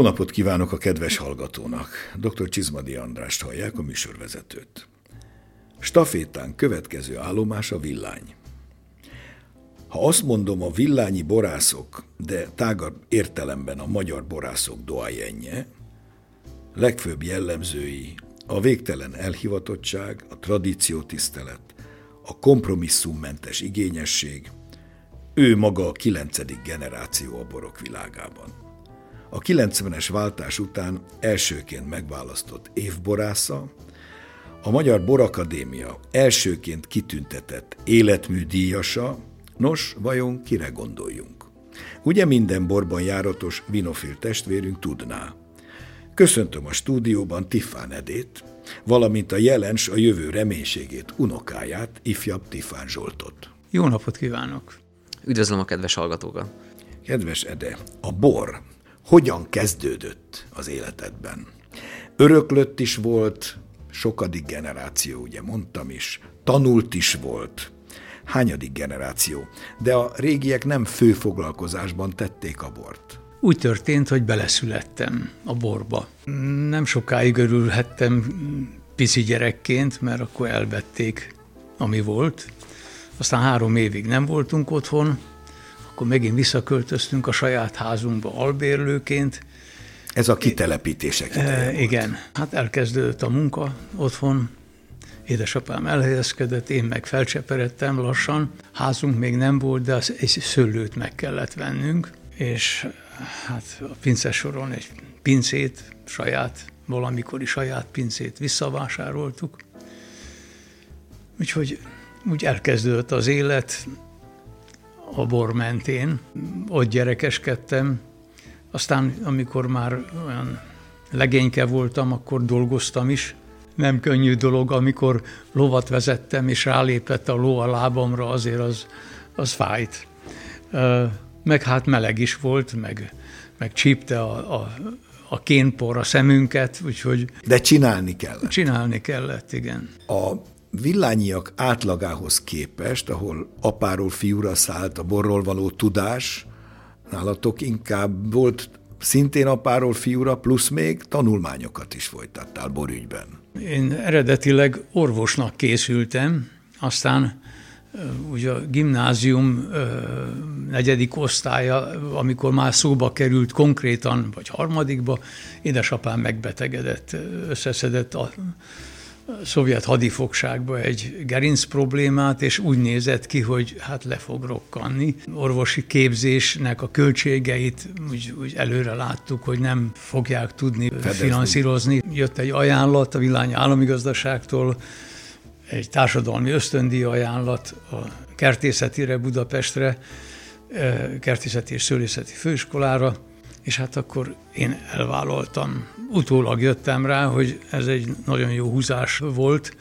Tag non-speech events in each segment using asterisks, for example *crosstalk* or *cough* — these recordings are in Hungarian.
Jó napot kívánok a kedves hallgatónak! Dr. Csizmadi Andrást hallják, a műsorvezetőt. Stafétán következő állomás a villány. Ha azt mondom a villányi borászok, de tágabb értelemben a magyar borászok doajenje, legfőbb jellemzői a végtelen elhivatottság, a tradíciótisztelet, a kompromisszummentes igényesség, ő maga a kilencedik generáció a borok világában. A 90-es váltás után elsőként megválasztott évborásza, a Magyar Borakadémia elsőként kitüntetett életmű díjasa, nos, vajon kire gondoljunk? Ugye minden borban járatos vinofil testvérünk tudná. Köszöntöm a stúdióban Tiffán Edét, valamint a jelens a jövő reménységét, unokáját, ifjabb Tiffán Zsoltot. Jó napot kívánok! Üdvözlöm a kedves hallgatókat! Kedves Ede, a bor hogyan kezdődött az életedben? Öröklött is volt, sokadik generáció, ugye mondtam is, tanult is volt, hányadik generáció, de a régiek nem főfoglalkozásban tették a bort. Úgy történt, hogy beleszülettem a borba. Nem sokáig örülhettem pici gyerekként, mert akkor elvették, ami volt. Aztán három évig nem voltunk otthon, akkor megint visszaköltöztünk a saját házunkba albérlőként. Ez a kitelepítések ideje e, Igen, hát elkezdődött a munka otthon, édesapám elhelyezkedett, én meg felcseperedtem lassan. Házunk még nem volt, de egy szőlőt meg kellett vennünk, és hát a pince soron egy pincét, saját, valamikori saját pincét visszavásároltuk. Úgyhogy úgy elkezdődött az élet a bor mentén, ott gyerekeskedtem, aztán amikor már olyan legényke voltam, akkor dolgoztam is. Nem könnyű dolog, amikor lovat vezettem, és rálépett a ló a lábamra, azért az, az fájt. Meg hát meleg is volt, meg, meg csípte a, a, a kénpor a szemünket, úgyhogy... De csinálni kellett. Csinálni kellett, igen. A villányiak átlagához képest, ahol apáról fiúra szállt a borról való tudás, nálatok inkább volt szintén apáról fiúra, plusz még tanulmányokat is folytattál borügyben. Én eredetileg orvosnak készültem, aztán ugye a gimnázium negyedik osztálya, amikor már szóba került konkrétan, vagy harmadikba, édesapám megbetegedett, összeszedett a szovjet hadifogságba egy gerinc problémát, és úgy nézett ki, hogy hát le fog rokkanni. Orvosi képzésnek a költségeit úgy, úgy előre láttuk, hogy nem fogják tudni Fedezni. finanszírozni. Jött egy ajánlat a Vilány államigazdaságtól, egy társadalmi ösztöndi ajánlat a kertészetire Budapestre, eh, kertészeti és szőlészeti főiskolára, és hát akkor én elvállaltam. Utólag jöttem rá, hogy ez egy nagyon jó húzás volt,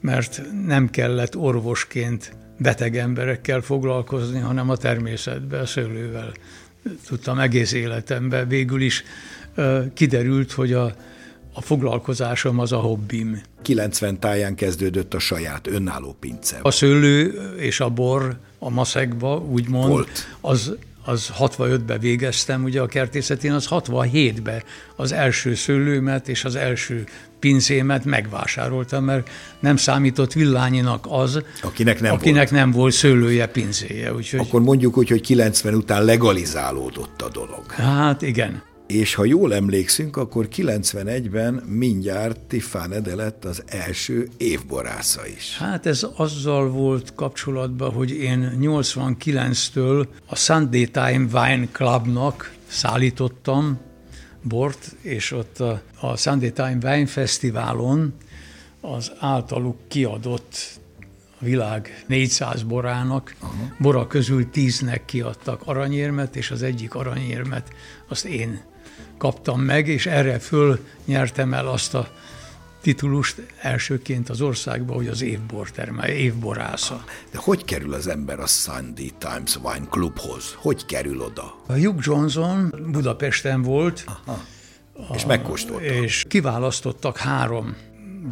mert nem kellett orvosként beteg emberekkel foglalkozni, hanem a természetben, a szőlővel tudtam egész életemben. Végül is kiderült, hogy a, a foglalkozásom az a hobbim. 90 táján kezdődött a saját önálló pince. A szőlő és a bor a maszekba, úgymond, Volt. az az 65-ben végeztem, ugye a kertészetén, az 67-ben az első szőlőmet és az első pincémet megvásároltam, mert nem számított villányinak az, akinek nem, akinek volt. nem volt szőlője, pincéje. Úgyhogy... Akkor mondjuk úgy, hogy 90 után legalizálódott a dolog. Hát igen és ha jól emlékszünk, akkor 91-ben mindjárt Tiffán Ede lett az első évborásza is. Hát ez azzal volt kapcsolatban, hogy én 89-től a Sunday Time Wine Clubnak szállítottam bort, és ott a, a Sunday Time Wine Fesztiválon az általuk kiadott a világ 400 borának, Aha. bora közül 10-nek kiadtak aranyérmet, és az egyik aranyérmet azt én kaptam meg, és erre föl nyertem el azt a titulust elsőként az országba, hogy az évbortermel, évborásza. De hogy kerül az ember a Sunday Times Wine Clubhoz? Hogy kerül oda? A Hugh Johnson Budapesten volt. Aha. A, és megkóstolta. És kiválasztottak három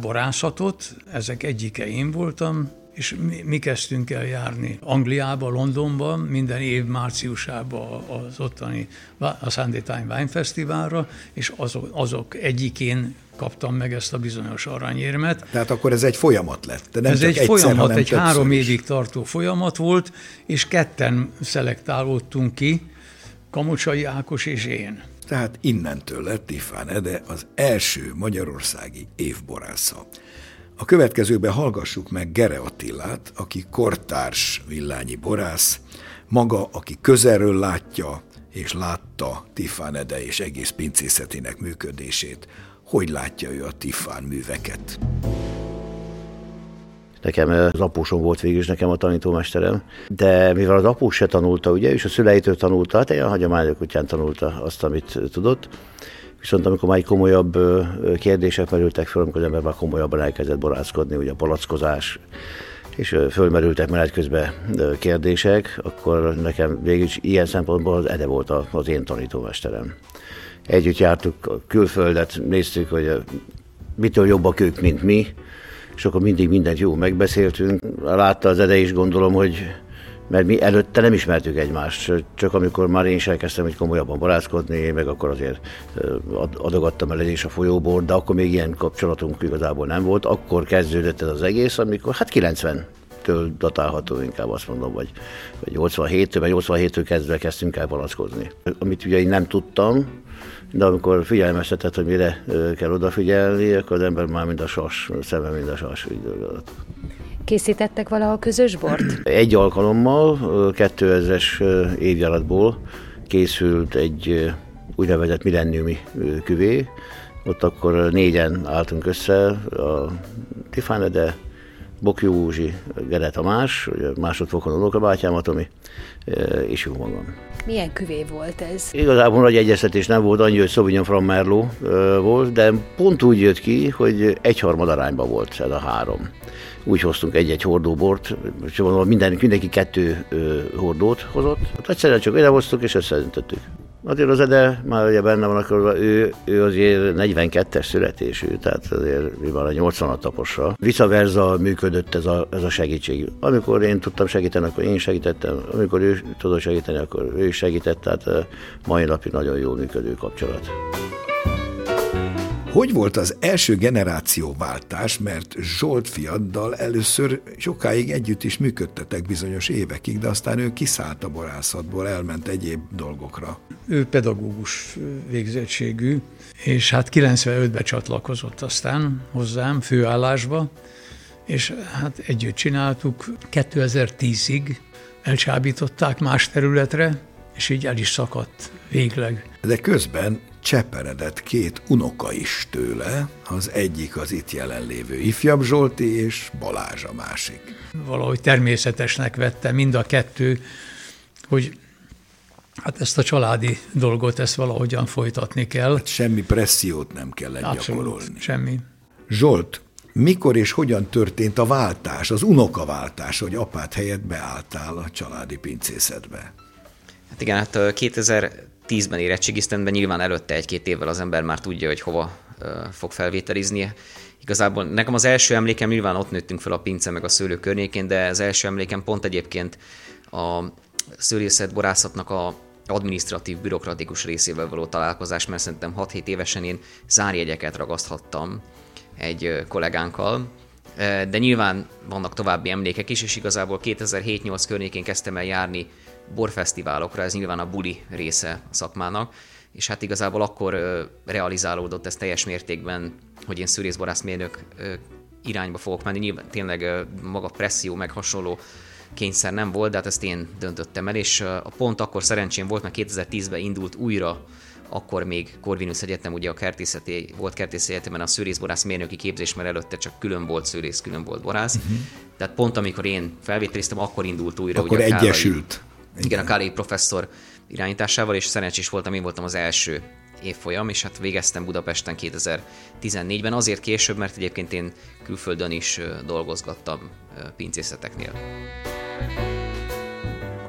borászatot, ezek egyike én voltam, és mi, mi kezdtünk el járni Angliába, Londonba, minden év márciusában az ottani a Sunday Time Wine Fesztiválra, és azok, azok egyikén kaptam meg ezt a bizonyos aranyérmet. Tehát akkor ez egy folyamat lett. De nem ez egy egyszer, folyamat, egy három is. évig tartó folyamat volt, és ketten szelektálódtunk ki, Kamocsai Ákos és én. Tehát innentől lett Tifán Ede az első magyarországi évborásza. A következőben hallgassuk meg Gere Attilát, aki kortárs villányi borász, maga, aki közelről látja és látta Tifán Ede és egész pincészetének működését, hogy látja ő a Tiffán műveket. Nekem az apósom volt végül is nekem a tanítómesterem, de mivel az após se tanulta, ugye, és a szüleitől tanulta, hát ilyen hagyományok után tanulta azt, amit tudott, Viszont amikor már egy komolyabb kérdések merültek fel, amikor az ember már komolyabban elkezdett borászkodni, ugye a palackozás, és fölmerültek menet közben kérdések, akkor nekem végül is ilyen szempontból az Ede volt az én tanítómesterem. Együtt jártuk a külföldet, néztük, hogy mitől jobbak ők, mint mi, és akkor mindig mindent jó megbeszéltünk. Látta az Ede is, gondolom, hogy mert mi előtte nem ismertük egymást, csak amikor már én is elkezdtem hogy komolyabban barátkozni, meg akkor azért adogattam el is a folyóból, de akkor még ilyen kapcsolatunk igazából nem volt. Akkor kezdődött ez az egész, amikor hát 90 től datálható inkább azt mondom, vagy, vagy 87-től, vagy 87-től kezdve kezdtünk el palackozni. Amit ugye én nem tudtam, de amikor figyelmeztetett, hogy mire kell odafigyelni, akkor az ember már mind a sas, szeme mind a sas. Készítettek valaha közös bort? Egy alkalommal, 2000-es évjáratból készült egy úgynevezett millenniumi küvé. Ott akkor négyen álltunk össze, a Tifáne, de Bokjú Józsi, Gere Tamás, másodfokon unokabátyám, Tomi, és jó magam. Milyen küvé volt ez? Igazából nagy egyeztetés nem volt, annyi, hogy Sauvignon Franc Merlot volt, de pont úgy jött ki, hogy egyharmad arányban volt ez a három úgy hoztunk egy-egy hordóbort, és mondom, minden, mindenki kettő ö, hordót hozott. Hát egyszerűen csak idehoztuk és összedöntöttük. Azért az Ede már ugye benne van, akkor ő, ő azért 42-es születésű, tehát azért mi van a 80 taposra. Vice versa működött ez a, ez a segítség. Amikor én tudtam segíteni, akkor én segítettem, amikor ő tudott segíteni, akkor ő segített, tehát mai napig nagyon jól működő kapcsolat. Hogy volt az első generáció váltás, mert Zsolt fiaddal először sokáig együtt is működtetek bizonyos évekig, de aztán ő kiszállt a borászatból, elment egyéb dolgokra. Ő pedagógus végzettségű, és hát 95-ben csatlakozott aztán hozzám főállásba, és hát együtt csináltuk 2010-ig, elcsábították más területre, és így el is szakadt végleg. De közben cseperedett két unoka is tőle, az egyik az itt jelenlévő ifjabb Zsolti, és Balázs a másik. Valahogy természetesnek vette mind a kettő, hogy hát ezt a családi dolgot, ezt valahogyan folytatni kell. Hát semmi pressziót nem kell Abszolút, gyakorolni. semmi. Zsolt, mikor és hogyan történt a váltás, az unokaváltás, hogy apát helyett beálltál a családi pincészetbe? Hát igen, hát 2000 tízben érettségiztem, de nyilván előtte egy-két évvel az ember már tudja, hogy hova fog felvételizni. Igazából nekem az első emlékem, nyilván ott nőttünk fel a pince meg a szőlő környékén, de az első emlékem pont egyébként a szőlészet borászatnak a administratív, bürokratikus részével való találkozás, mert szerintem 6-7 évesen én zárjegyeket ragaszthattam egy kollégánkkal, de nyilván vannak további emlékek is, és igazából 2007-8 környékén kezdtem el járni borfesztiválokra, ez nyilván a buli része a szakmának, és hát igazából akkor realizálódott ez teljes mértékben, hogy én szűrészborászmérnök irányba fogok menni. Nyilván tényleg maga presszió, meg hasonló kényszer nem volt, de hát ezt én döntöttem el, és a pont akkor szerencsém volt, mert 2010-ben indult újra akkor még Corvinus Egyetem, ugye a kertészeti, volt kertészeti egyetemen a szőrészborász mérnöki képzés, mert előtte csak külön volt szőrész, külön volt borász. Uh-huh. Tehát pont amikor én felvételiztem, akkor indult újra. Akkor ugye egyesült. Kárai, igen, igen a Káli professzor irányításával, és szerencsés voltam, én voltam az első évfolyam, és hát végeztem Budapesten 2014-ben, azért később, mert egyébként én külföldön is dolgozgattam pincészeteknél.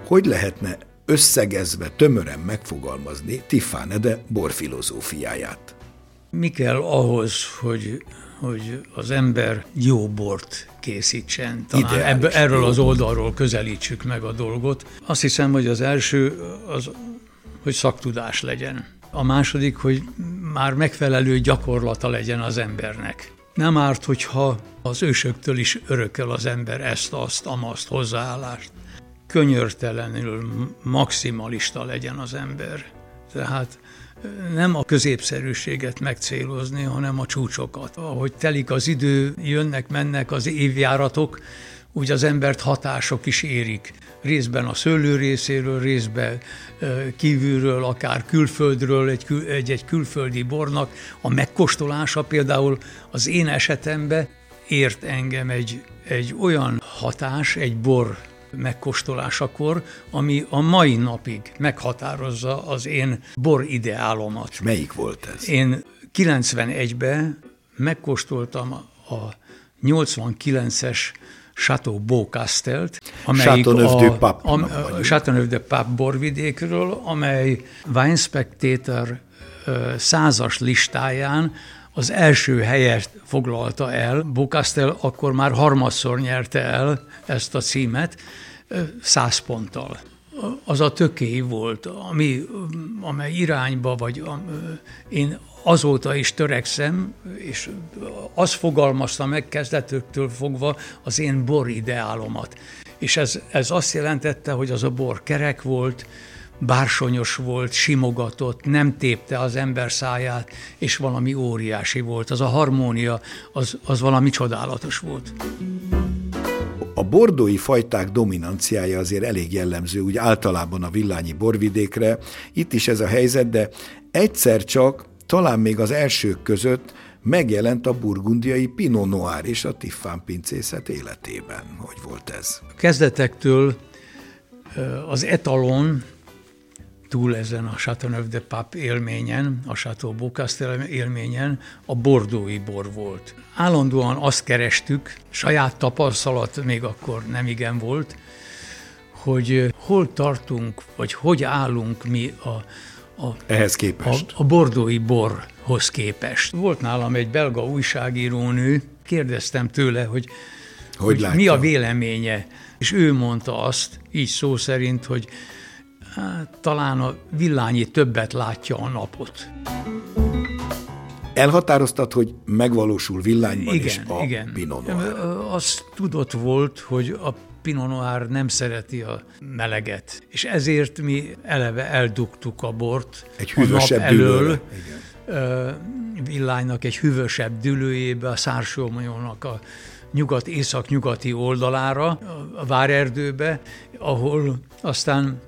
Hogy lehetne összegezve, tömören megfogalmazni Tiffane de borfilozófiáját? Mi kell ahhoz, hogy, hogy az ember jó bort készítsen? Talán ebbe, erről az oldalról közelítsük meg a dolgot. Azt hiszem, hogy az első az, hogy szaktudás legyen. A második, hogy már megfelelő gyakorlata legyen az embernek. Nem árt, hogyha az ősöktől is örököl az ember ezt, azt, amazt, hozzáállást. Könyörtelenül maximalista legyen az ember. Tehát nem a középszerűséget megcélozni, hanem a csúcsokat. Ahogy telik az idő, jönnek, mennek az évjáratok, úgy az embert hatások is érik. Részben a szőlő részéről, részben kívülről, akár külföldről, egy, egy, egy külföldi bornak. A megkóstolása például az én esetemben ért engem egy, egy olyan hatás, egy bor megkóstolásakor, ami a mai napig meghatározza az én bor ideálomat. Melyik volt ez? Én 91-ben megkóstoltam a 89-es Chateau Beaucastelt, amelyik Chateauneuf a, a, a Chateauneuf de Pape borvidékről, amely Wine Spectator százas listáján az első helyet foglalta el. Bocastel akkor már harmadszor nyerte el ezt a címet, száz ponttal. Az a tökély volt, ami, amely irányba, vagy én azóta is törekszem, és az fogalmazta meg kezdetektől fogva az én bor ideálomat. És ez, ez azt jelentette, hogy az a bor kerek volt, bársonyos volt, simogatott, nem tépte az ember száját, és valami óriási volt. Az a harmónia, az, az valami csodálatos volt. A bordói fajták dominanciája azért elég jellemző, úgy általában a villányi borvidékre. Itt is ez a helyzet, de egyszer csak, talán még az elsők között megjelent a burgundiai Pinot Noir és a Tiffán pincészet életében. Hogy volt ez? Kezdetektől az etalon túl ezen a Chateauneuf de Pape élményen, a Chateau Beaucastel élményen a bordói bor volt. Állandóan azt kerestük, saját tapasztalat még akkor nem igen volt, hogy hol tartunk, vagy hogy állunk mi a, a, Ehhez képest. A, a bordói borhoz képest. Volt nálam egy belga újságírónő, kérdeztem tőle, hogy, hogy, hogy mi a véleménye, és ő mondta azt, így szó szerint, hogy hát, talán a villányi többet látja a napot. Elhatároztad, hogy megvalósul villányban igen, is a igen. Pinot Noir. Az tudott volt, hogy a Pinot Noir nem szereti a meleget, és ezért mi eleve eldugtuk a bort egy hűvösebb a nap elől, villánynak egy hűvösebb dülőjébe, a Szársómonyónak a nyugat-észak-nyugati oldalára, a Várerdőbe, ahol aztán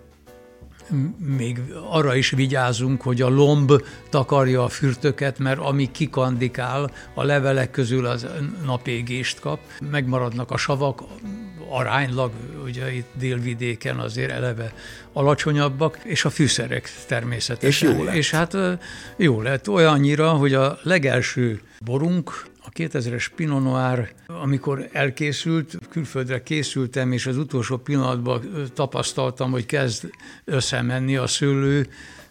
még arra is vigyázunk, hogy a lomb takarja a fürtöket, mert ami kikandikál, a levelek közül az napégést kap, megmaradnak a savak, aránylag, ugye itt délvidéken azért eleve alacsonyabbak, és a fűszerek természetesen. És jó lett. És hát jó lett, olyannyira, hogy a legelső borunk, a 2000-es Pinot Noir, amikor elkészült, külföldre készültem, és az utolsó pillanatban tapasztaltam, hogy kezd összemenni a szőlő,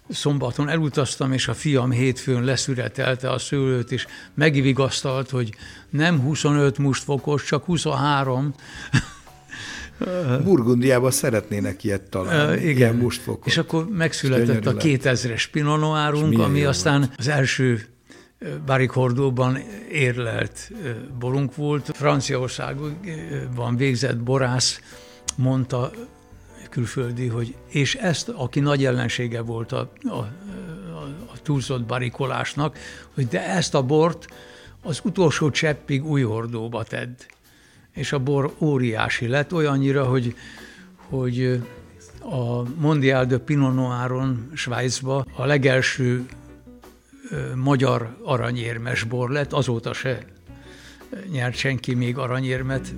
szombaton elutaztam, és a fiam hétfőn leszüretelte a szőlőt, és megvigasztalt, hogy nem 25 mustfokos, csak 23. *laughs* Burgundiában szeretnének ilyet találni, uh, igen. ilyen mustfokot. És akkor megszületett a 2000-es Pinot Noirunk, ami aztán volt. az első Hordóban érlelt borunk volt. Franciaországban végzett borász mondta külföldi, hogy és ezt, aki nagy ellensége volt a, a, a, a túlzott barikolásnak, hogy de ezt a bort az utolsó cseppig új hordóba tedd. És a bor óriási lett, olyannyira, hogy, hogy a Mondial de Pinot Noiron Svájcba a legelső magyar aranyérmes bor lett, azóta se nyert senki még aranyérmet.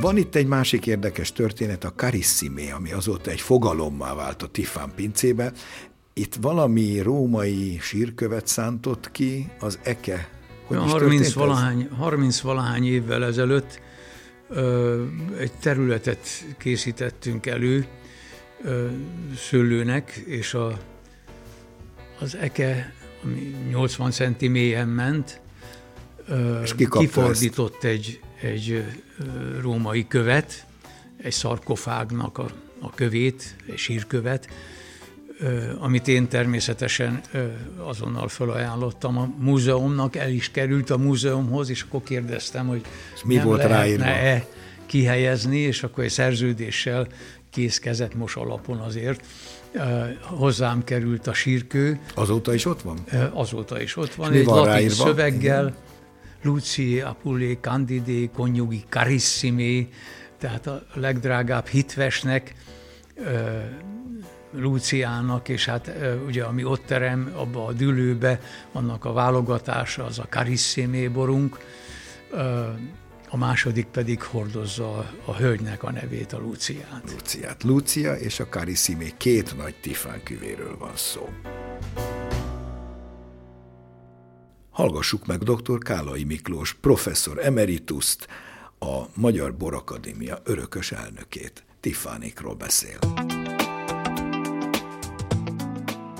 Van itt egy másik érdekes történet, a Carissime, ami azóta egy fogalommá vált a Tiffán pincébe. Itt valami római sírkövet szántott ki az eke. Hogy 30 valahány, 30 valahány évvel ezelőtt ö, egy területet készítettünk elő, szőlőnek, és a, az eke, ami 80 centi mélyen ment, és kifordított egy, egy római követ, egy szarkofágnak a, a kövét, egy sírkövet, amit én természetesen azonnal felajánlottam a múzeumnak, el is került a múzeumhoz, és akkor kérdeztem, hogy mi nem volt lehetne-e kihelyezni, és akkor egy szerződéssel kész kezet mos alapon azért hozzám került a sírkő. Azóta is ott van? Azóta is ott van, egy van latin ráírva? szöveggel. Luci Apulé Candidé Conjugi Carissimi, tehát a legdrágább hitvesnek, Lúciának, és hát ugye ami ott terem, abba a dülőbe, annak a válogatása, az a Carissime borunk, a második pedig hordozza a, hölgynek a nevét, a Lúciát. Lúciát. Lúcia és a Carissime két nagy tifán küvéről van szó. Hallgassuk meg dr. Kálai Miklós, professzor emerituszt, a Magyar Borakadémia örökös elnökét. Tiffánikról beszél.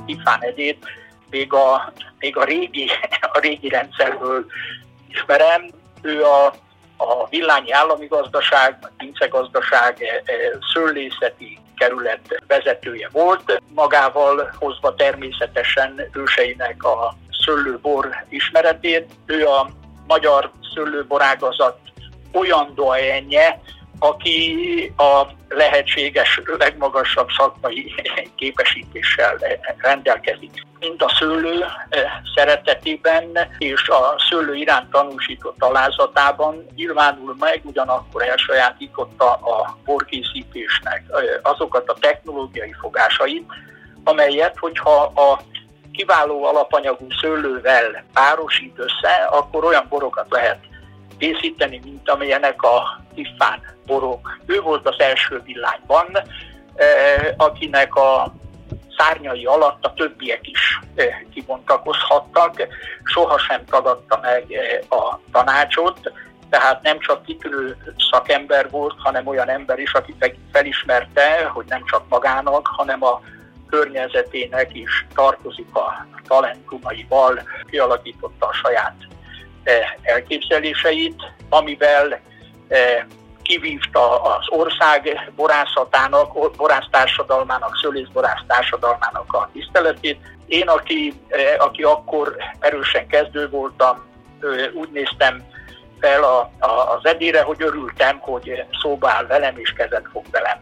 Tiffán egyét még a, még a, régi, a régi rendszerből ismerem. Ő a, a Villányi Állami Gazdaság, a Pince Gazdaság e, e, szőlészeti kerület vezetője volt, magával hozva természetesen őseinek a szőlőbor ismeretét. Ő a magyar szőlőborágazat olyan doenje, aki a lehetséges legmagasabb szakmai *laughs* képesítéssel rendelkezik. Mind a szőlő eh, szeretetében és a szőlő iránt tanúsított alázatában nyilvánul meg, ugyanakkor elsajátította a borkészítésnek eh, azokat a technológiai fogásait, amelyet, hogyha a kiváló alapanyagú szőlővel párosít össze, akkor olyan borokat lehet készíteni, mint amilyenek a tiffán borok. Ő volt az első villányban, eh, akinek a szárnyai alatt a többiek is eh, kibontakozhattak, sohasem tagadta meg eh, a tanácsot, tehát nem csak kitűnő szakember volt, hanem olyan ember is, aki felismerte, hogy nem csak magának, hanem a környezetének is tartozik a talentumaival, kialakította a saját elképzeléseit, amivel kivívta az ország borászatának, borásztársadalmának, szőlészborász társadalmának a tiszteletét. Én, aki, aki akkor erősen kezdő voltam, úgy néztem fel a, a, az edére, hogy örültem, hogy szóba áll velem és kezet fog velem.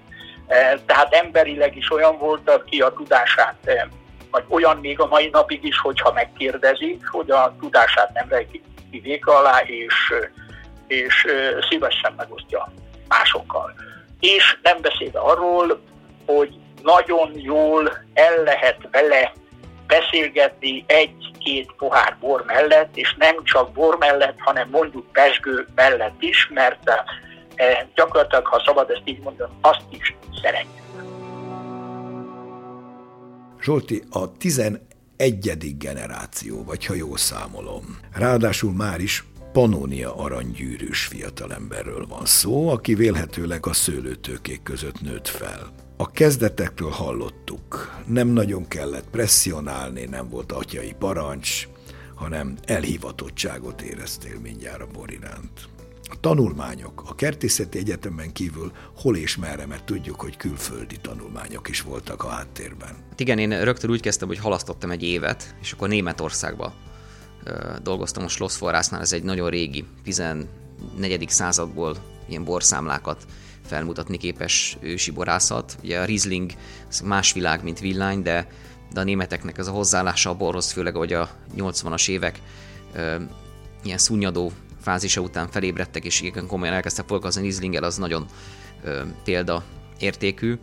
Tehát emberileg is olyan volt, aki a tudását, vagy olyan még a mai napig is, hogyha megkérdezik, hogy a tudását nem rejtik ki alá, és, és szívesen megosztja másokkal. És nem beszélve arról, hogy nagyon jól el lehet vele beszélgetni egy-két pohár bor mellett, és nem csak bor mellett, hanem mondjuk pesgő mellett is, mert gyakorlatilag, ha szabad ezt így mondani, azt is szeretjük. Zsolti, a 11 egyedik generáció, vagy ha jól számolom. Ráadásul már is Panónia aranygyűrűs fiatalemberről van szó, aki vélhetőleg a szőlőtőkék között nőtt fel. A kezdetekről hallottuk, nem nagyon kellett presszionálni, nem volt atyai parancs, hanem elhivatottságot éreztél mindjárt a bor. A tanulmányok a Kertészeti Egyetemen kívül hol és merre, mert tudjuk, hogy külföldi tanulmányok is voltak a háttérben. Hát igen, én rögtön úgy kezdtem, hogy halasztottam egy évet, és akkor Németországba dolgoztam a Schlossforrásznál, ez egy nagyon régi, 14. századból ilyen borszámlákat felmutatni képes ősi borászat. Ugye a Riesling más világ, mint villány, de, de a németeknek ez a hozzáállása a borhoz, főleg hogy a 80-as évek ilyen szunnyadó fázisa után felébredtek, és igen komolyan elkezdtek foglalkozni Rieslinggel, az nagyon ö, példa értékű.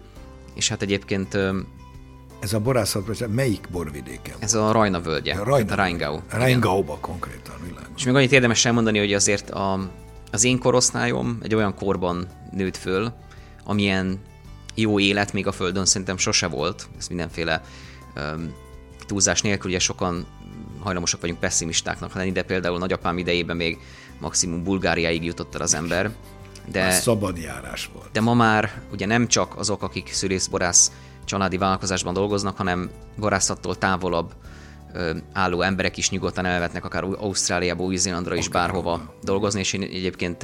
És hát egyébként ö, ez a borászat, melyik borvidéken Ez a Rajna völgye, a, Rajna, a Rheingau. Rheingauba konkrétan, világos. És még annyit érdemes elmondani, hogy azért a, az én korosztályom egy olyan korban nőtt föl, amilyen jó élet még a Földön szerintem sose volt. Ez mindenféle um, túlzás nélkül, ugye sokan hajlamosak vagyunk pessimistáknak lenni, de például nagyapám idejében még maximum Bulgáriáig jutott el az ember. De, szabad járás volt. De ma már ugye nem csak azok, akik szülészborász családi vállalkozásban dolgoznak, hanem borászattól távolabb álló emberek is nyugodtan elvetnek akár Ausztráliába, Új-Zélandra is bárhova dolgozni, és én egyébként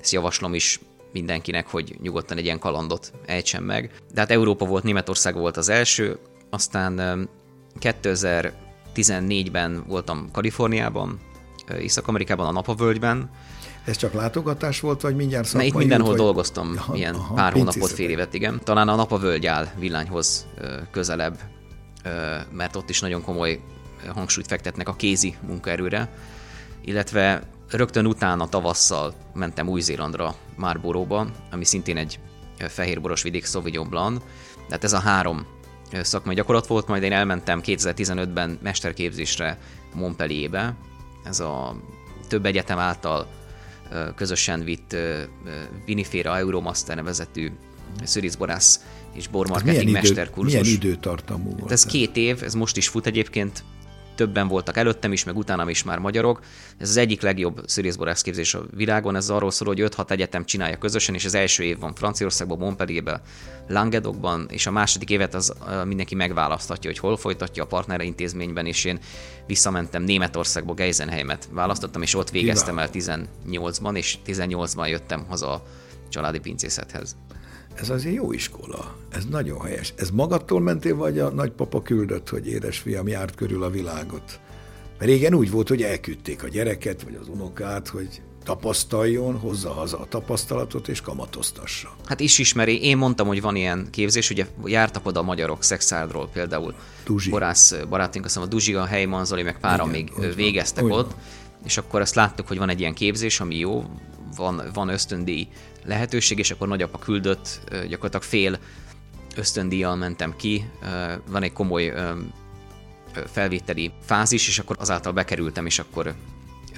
ezt javaslom is mindenkinek, hogy nyugodtan egy ilyen kalandot ejtsen meg. De hát Európa volt, Németország volt az első, aztán 2014-ben voltam Kaliforniában, Észak-Amerikában, a Napavölgyben. Ez csak látogatás volt, vagy mindjárt szakmai itt mindenhol vagy... dolgoztam, aha, ilyen aha, pár hónapot, fél évet, igen. Talán a Napavölgy áll villányhoz közelebb, mert ott is nagyon komoly hangsúlyt fektetnek a kézi munkaerőre, illetve rögtön utána tavasszal mentem Új-Zélandra, Marlborough-ba, ami szintén egy fehérboros vidék, Sauvignon Blanc, tehát ez a három szakmai gyakorlat volt, majd én elmentem 2015-ben mesterképzésre Montpellierbe, ez a több egyetem által közösen vitt Viniféra Euromaster nevezetű szürizborász és bormarketing mesterkurzus. Milyen időtartamú volt? ez két év, ez most is fut egyébként, többen voltak előttem is, meg utánam is már magyarok. Ez az egyik legjobb szülészborász képzés a világon, ez arról szól, hogy 5-6 egyetem csinálja közösen, és az első év van Franciaországban, Montpellierben, Languedocban, és a második évet az mindenki megválaszthatja, hogy hol folytatja a partnere intézményben, és én visszamentem Németországba, Geisenheimet választottam, és ott végeztem el 18-ban, és 18-ban jöttem haza a családi pincészethez. Ez azért jó iskola. Ez nagyon helyes. Ez magadtól mentél, vagy a nagypapa küldött, hogy édesfiam járt körül a világot? Mert régen úgy volt, hogy elküldték a gyereket, vagy az unokát, hogy tapasztaljon, hozza haza a tapasztalatot, és kamatoztassa. Hát is ismeri. Én mondtam, hogy van ilyen képzés, ugye jártak oda a magyarok Szexárdról például. Duzsi. Borász barátunk, azt mondom, a Duzsi, a Heyman, Zoli, meg páran még végeztek ott, van. és akkor azt láttuk, hogy van egy ilyen képzés, ami jó, van, van ösztöndíj lehetőség, és akkor nagyapa küldött, gyakorlatilag fél ösztöndíjjal mentem ki, van egy komoly felvételi fázis, és akkor azáltal bekerültem, és akkor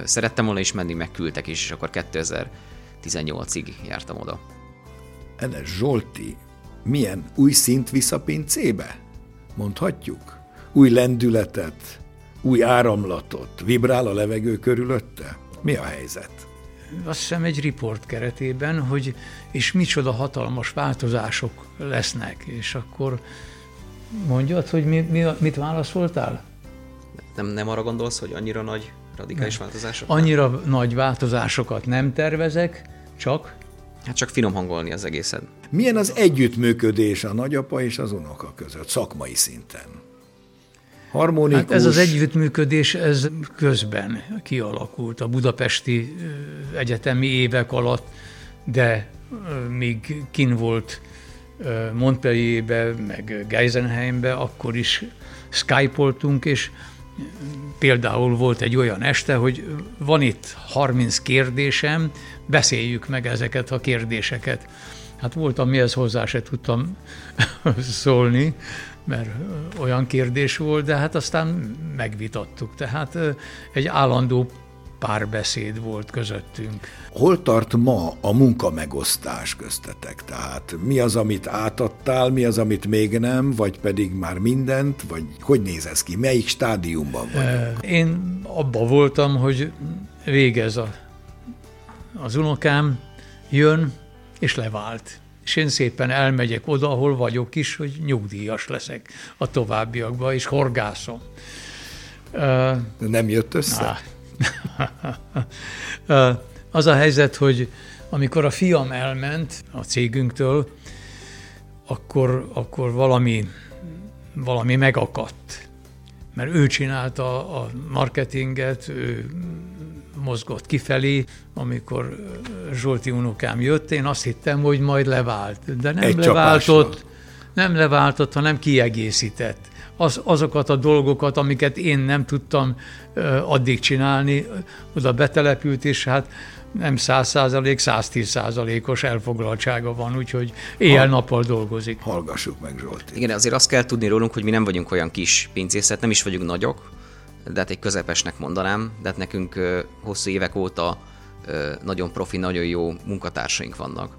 szerettem volna is menni, megküldtek is, és akkor 2018-ig jártam oda. Enes Zsolti, milyen új szint visz a pincébe? Mondhatjuk? Új lendületet, új áramlatot, vibrál a levegő körülötte? Mi a helyzet? Azt hiszem egy riport keretében, hogy és micsoda hatalmas változások lesznek, és akkor mondjad, hogy mi, mi, mit válaszoltál? Nem, nem arra gondolsz, hogy annyira nagy radikális nem. változások? Annyira nagy változásokat nem tervezek, csak... Hát csak finom hangolni az egészet. Milyen az együttműködés a nagyapa és az unoka között, szakmai szinten? Harmonikus. Hát ez az együttműködés ez közben kialakult a budapesti egyetemi évek alatt, de még kin volt Montpellierbe, meg Geisenheimbe, akkor is skype és például volt egy olyan este, hogy van itt 30 kérdésem, beszéljük meg ezeket a kérdéseket. Hát volt, amihez hozzá se tudtam *laughs* szólni, mert olyan kérdés volt, de hát aztán megvitattuk. Tehát egy állandó párbeszéd volt közöttünk. Hol tart ma a munka megosztás köztetek? Tehát mi az, amit átadtál, mi az, amit még nem, vagy pedig már mindent, vagy hogy néz ez ki? Melyik stádiumban vagy? Én abba voltam, hogy végez a, az unokám, jön, és levált és én szépen elmegyek oda, ahol vagyok is, hogy nyugdíjas leszek a továbbiakban, és horgászom. De nem jött össze? Az a helyzet, hogy amikor a fiam elment a cégünktől, akkor, akkor valami, valami megakadt. Mert ő csinálta a marketinget, ő mozgott kifelé, amikor Zsolti unokám jött, én azt hittem, hogy majd levált. De nem Egy leváltott, csapásra. nem leváltott, hanem kiegészített. Az, azokat a dolgokat, amiket én nem tudtam addig csinálni, oda betelepült, és hát nem 100 százalék, 110 százalékos elfoglaltsága van, úgyhogy éjjel-nappal dolgozik. Hallgassuk meg Zsolti. Igen, azért azt kell tudni rólunk, hogy mi nem vagyunk olyan kis pincészet, nem is vagyunk nagyok, de hát egy közepesnek mondanám, de hát nekünk hosszú évek óta nagyon profi, nagyon jó munkatársaink vannak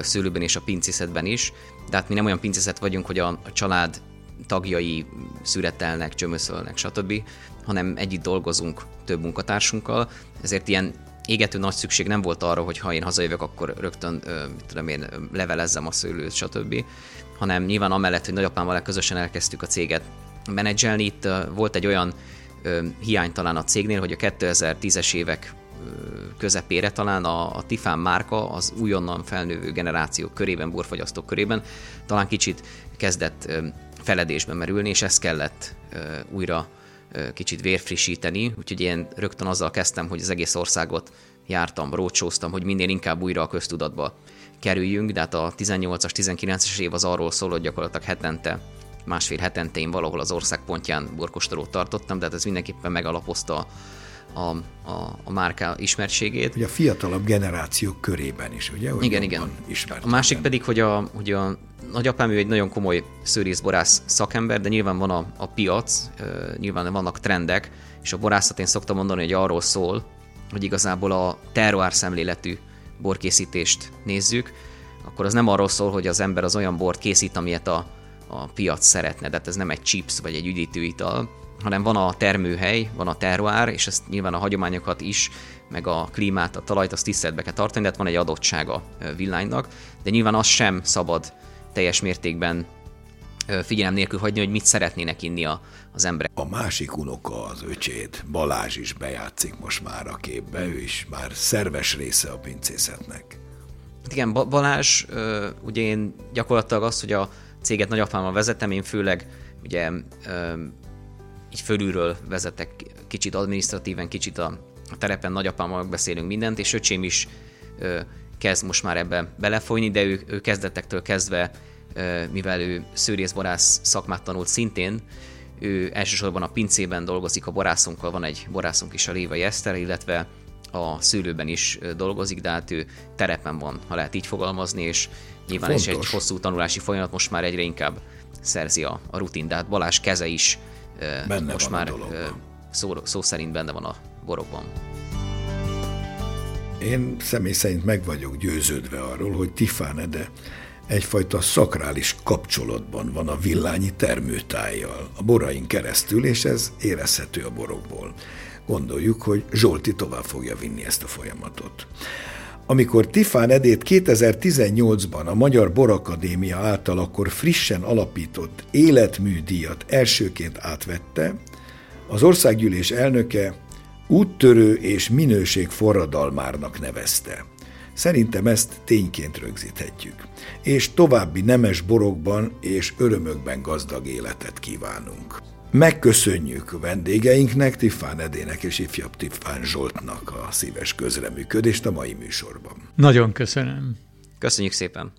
szőlőben és a pincészetben is, de hát mi nem olyan pincészet vagyunk, hogy a család tagjai szüretelnek, csömöszölnek, stb., hanem együtt dolgozunk több munkatársunkkal, ezért ilyen égető nagy szükség nem volt arra, hogy ha én hazajövök, akkor rögtön, mit tudom én, levelezzem a szőlőt, stb. hanem nyilván amellett, hogy nagyapámmal közösen elkezdtük a céget menedzselni. Itt volt egy olyan hiány talán a cégnél, hogy a 2010-es évek közepére talán a, a Tifán márka az újonnan felnővő generációk körében, borfagyasztók körében talán kicsit kezdett feledésben merülni, és ezt kellett újra kicsit vérfrissíteni, úgyhogy én rögtön azzal kezdtem, hogy az egész országot jártam, rócsóztam, hogy minél inkább újra a köztudatba kerüljünk, de hát a 18-as, 19-es év az arról szól, hogy gyakorlatilag hetente, másfél hetente én valahol az ország pontján borkostolót tartottam, de hát ez mindenképpen megalapozta a, a, a márka ismertségét. Hogy a fiatalabb generációk körében is, ugye? Hogy igen, igen. A másik pedig, hogy a, hogy a nagyapám ő egy nagyon komoly szőrészborász szakember, de nyilván van a, a piac, nyilván vannak trendek, és a borászat én szoktam mondani, hogy arról szól, hogy igazából a terroár szemléletű borkészítést nézzük, akkor az nem arról szól, hogy az ember az olyan bort készít, amilyet a, a piac szeretne, tehát ez nem egy chips vagy egy üdítőital, hanem van a termőhely, van a terroár, és ezt nyilván a hagyományokat is, meg a klímát, a talajt, azt tiszteletbe kell tartani, de hát van egy adottsága villánynak, de nyilván az sem szabad teljes mértékben figyelem nélkül hagyni, hogy mit szeretnének inni a, az emberek. A másik unoka, az öcséd, Balázs is bejátszik most már a képbe, ő is már szerves része a pincészetnek. Igen, Balázs, ugye én gyakorlatilag azt, hogy a céget nagyapámmal vezetem, én főleg ugye így fölülről vezetek kicsit administratíven, kicsit a, terepen nagyapámmal beszélünk mindent, és öcsém is kezd most már ebbe belefolyni, de ő, ő kezdetektől kezdve, mivel ő szőrészborász szakmát tanult szintén, ő elsősorban a pincében dolgozik a borászunkkal, van egy borászunk is a Lévai Eszter, illetve a szőlőben is dolgozik, de hát ő terepen van, ha lehet így fogalmazni, és nyilván ez egy hosszú tanulási folyamat, most már egyre inkább szerzi a, a rutin, de hát Balázs keze is benne most már szó, szó szerint benne van a borokban. Én személy szerint meg vagyok győződve arról, hogy Tifánede egyfajta szakrális kapcsolatban van a villányi termőtájjal, a borain keresztül, és ez érezhető a borokból. Gondoljuk, hogy Zsolti tovább fogja vinni ezt a folyamatot. Amikor Tifán Edét 2018-ban a Magyar Borakadémia által akkor frissen alapított életműdíjat elsőként átvette, az országgyűlés elnöke úttörő és minőség forradalmárnak nevezte. Szerintem ezt tényként rögzíthetjük. És további nemes borokban és örömökben gazdag életet kívánunk. Megköszönjük vendégeinknek, Tiffán Edének és ifjabb Tiffán Zsoltnak a szíves közreműködést a mai műsorban. Nagyon köszönöm. Köszönjük szépen.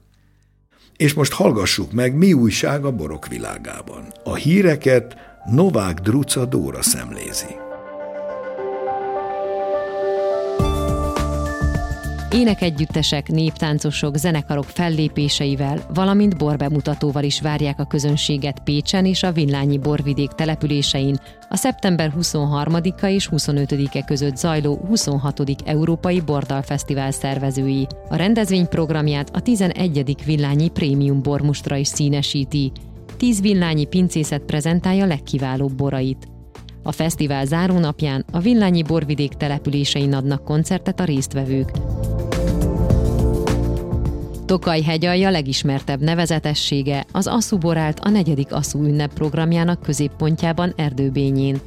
És most hallgassuk meg, mi újság a borok világában. A híreket Novák Druca Dóra szemlézi. Énekegyüttesek, néptáncosok, zenekarok fellépéseivel, valamint borbemutatóval is várják a közönséget Pécsen és a Villányi borvidék településein a szeptember 23-a és 25-e között zajló 26. Európai Bordal Fesztivál szervezői. A rendezvény programját a 11. Villányi Prémium bormustra is színesíti. Tíz villányi pincészet prezentálja legkiválóbb borait. A fesztivál zárónapján a Villányi borvidék településein adnak koncertet a résztvevők. Tokaj hegyalja legismertebb nevezetessége az Asszú borált a negyedik Asszú ünnep programjának középpontjában Erdőbényén.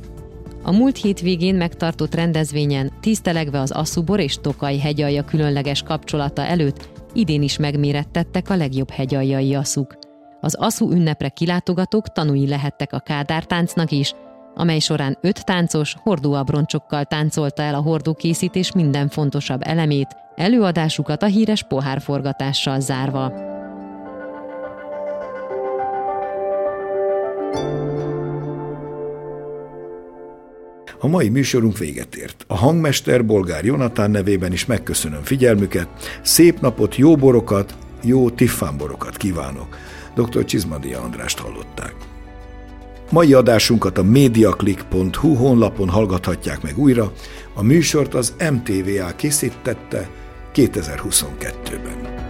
A múlt hétvégén megtartott rendezvényen tisztelegve az Asszubor és Tokaj hegyalja különleges kapcsolata előtt idén is megmérettettek a legjobb hegyaljai asszuk. Az Asszú ünnepre kilátogatók tanúi lehettek a kádártáncnak is, amely során öt táncos hordóabroncsokkal táncolta el a hordókészítés minden fontosabb elemét, előadásukat a híres pohárforgatással zárva. A mai műsorunk véget ért. A hangmester Bolgár Jonatán nevében is megköszönöm figyelmüket. Szép napot, jó borokat, jó tiffánborokat kívánok. Dr. Csizmadia Andrást hallották. Mai adásunkat a mediaclick.hu honlapon hallgathatják meg újra. A műsort az MTVA készítette 2022-ben.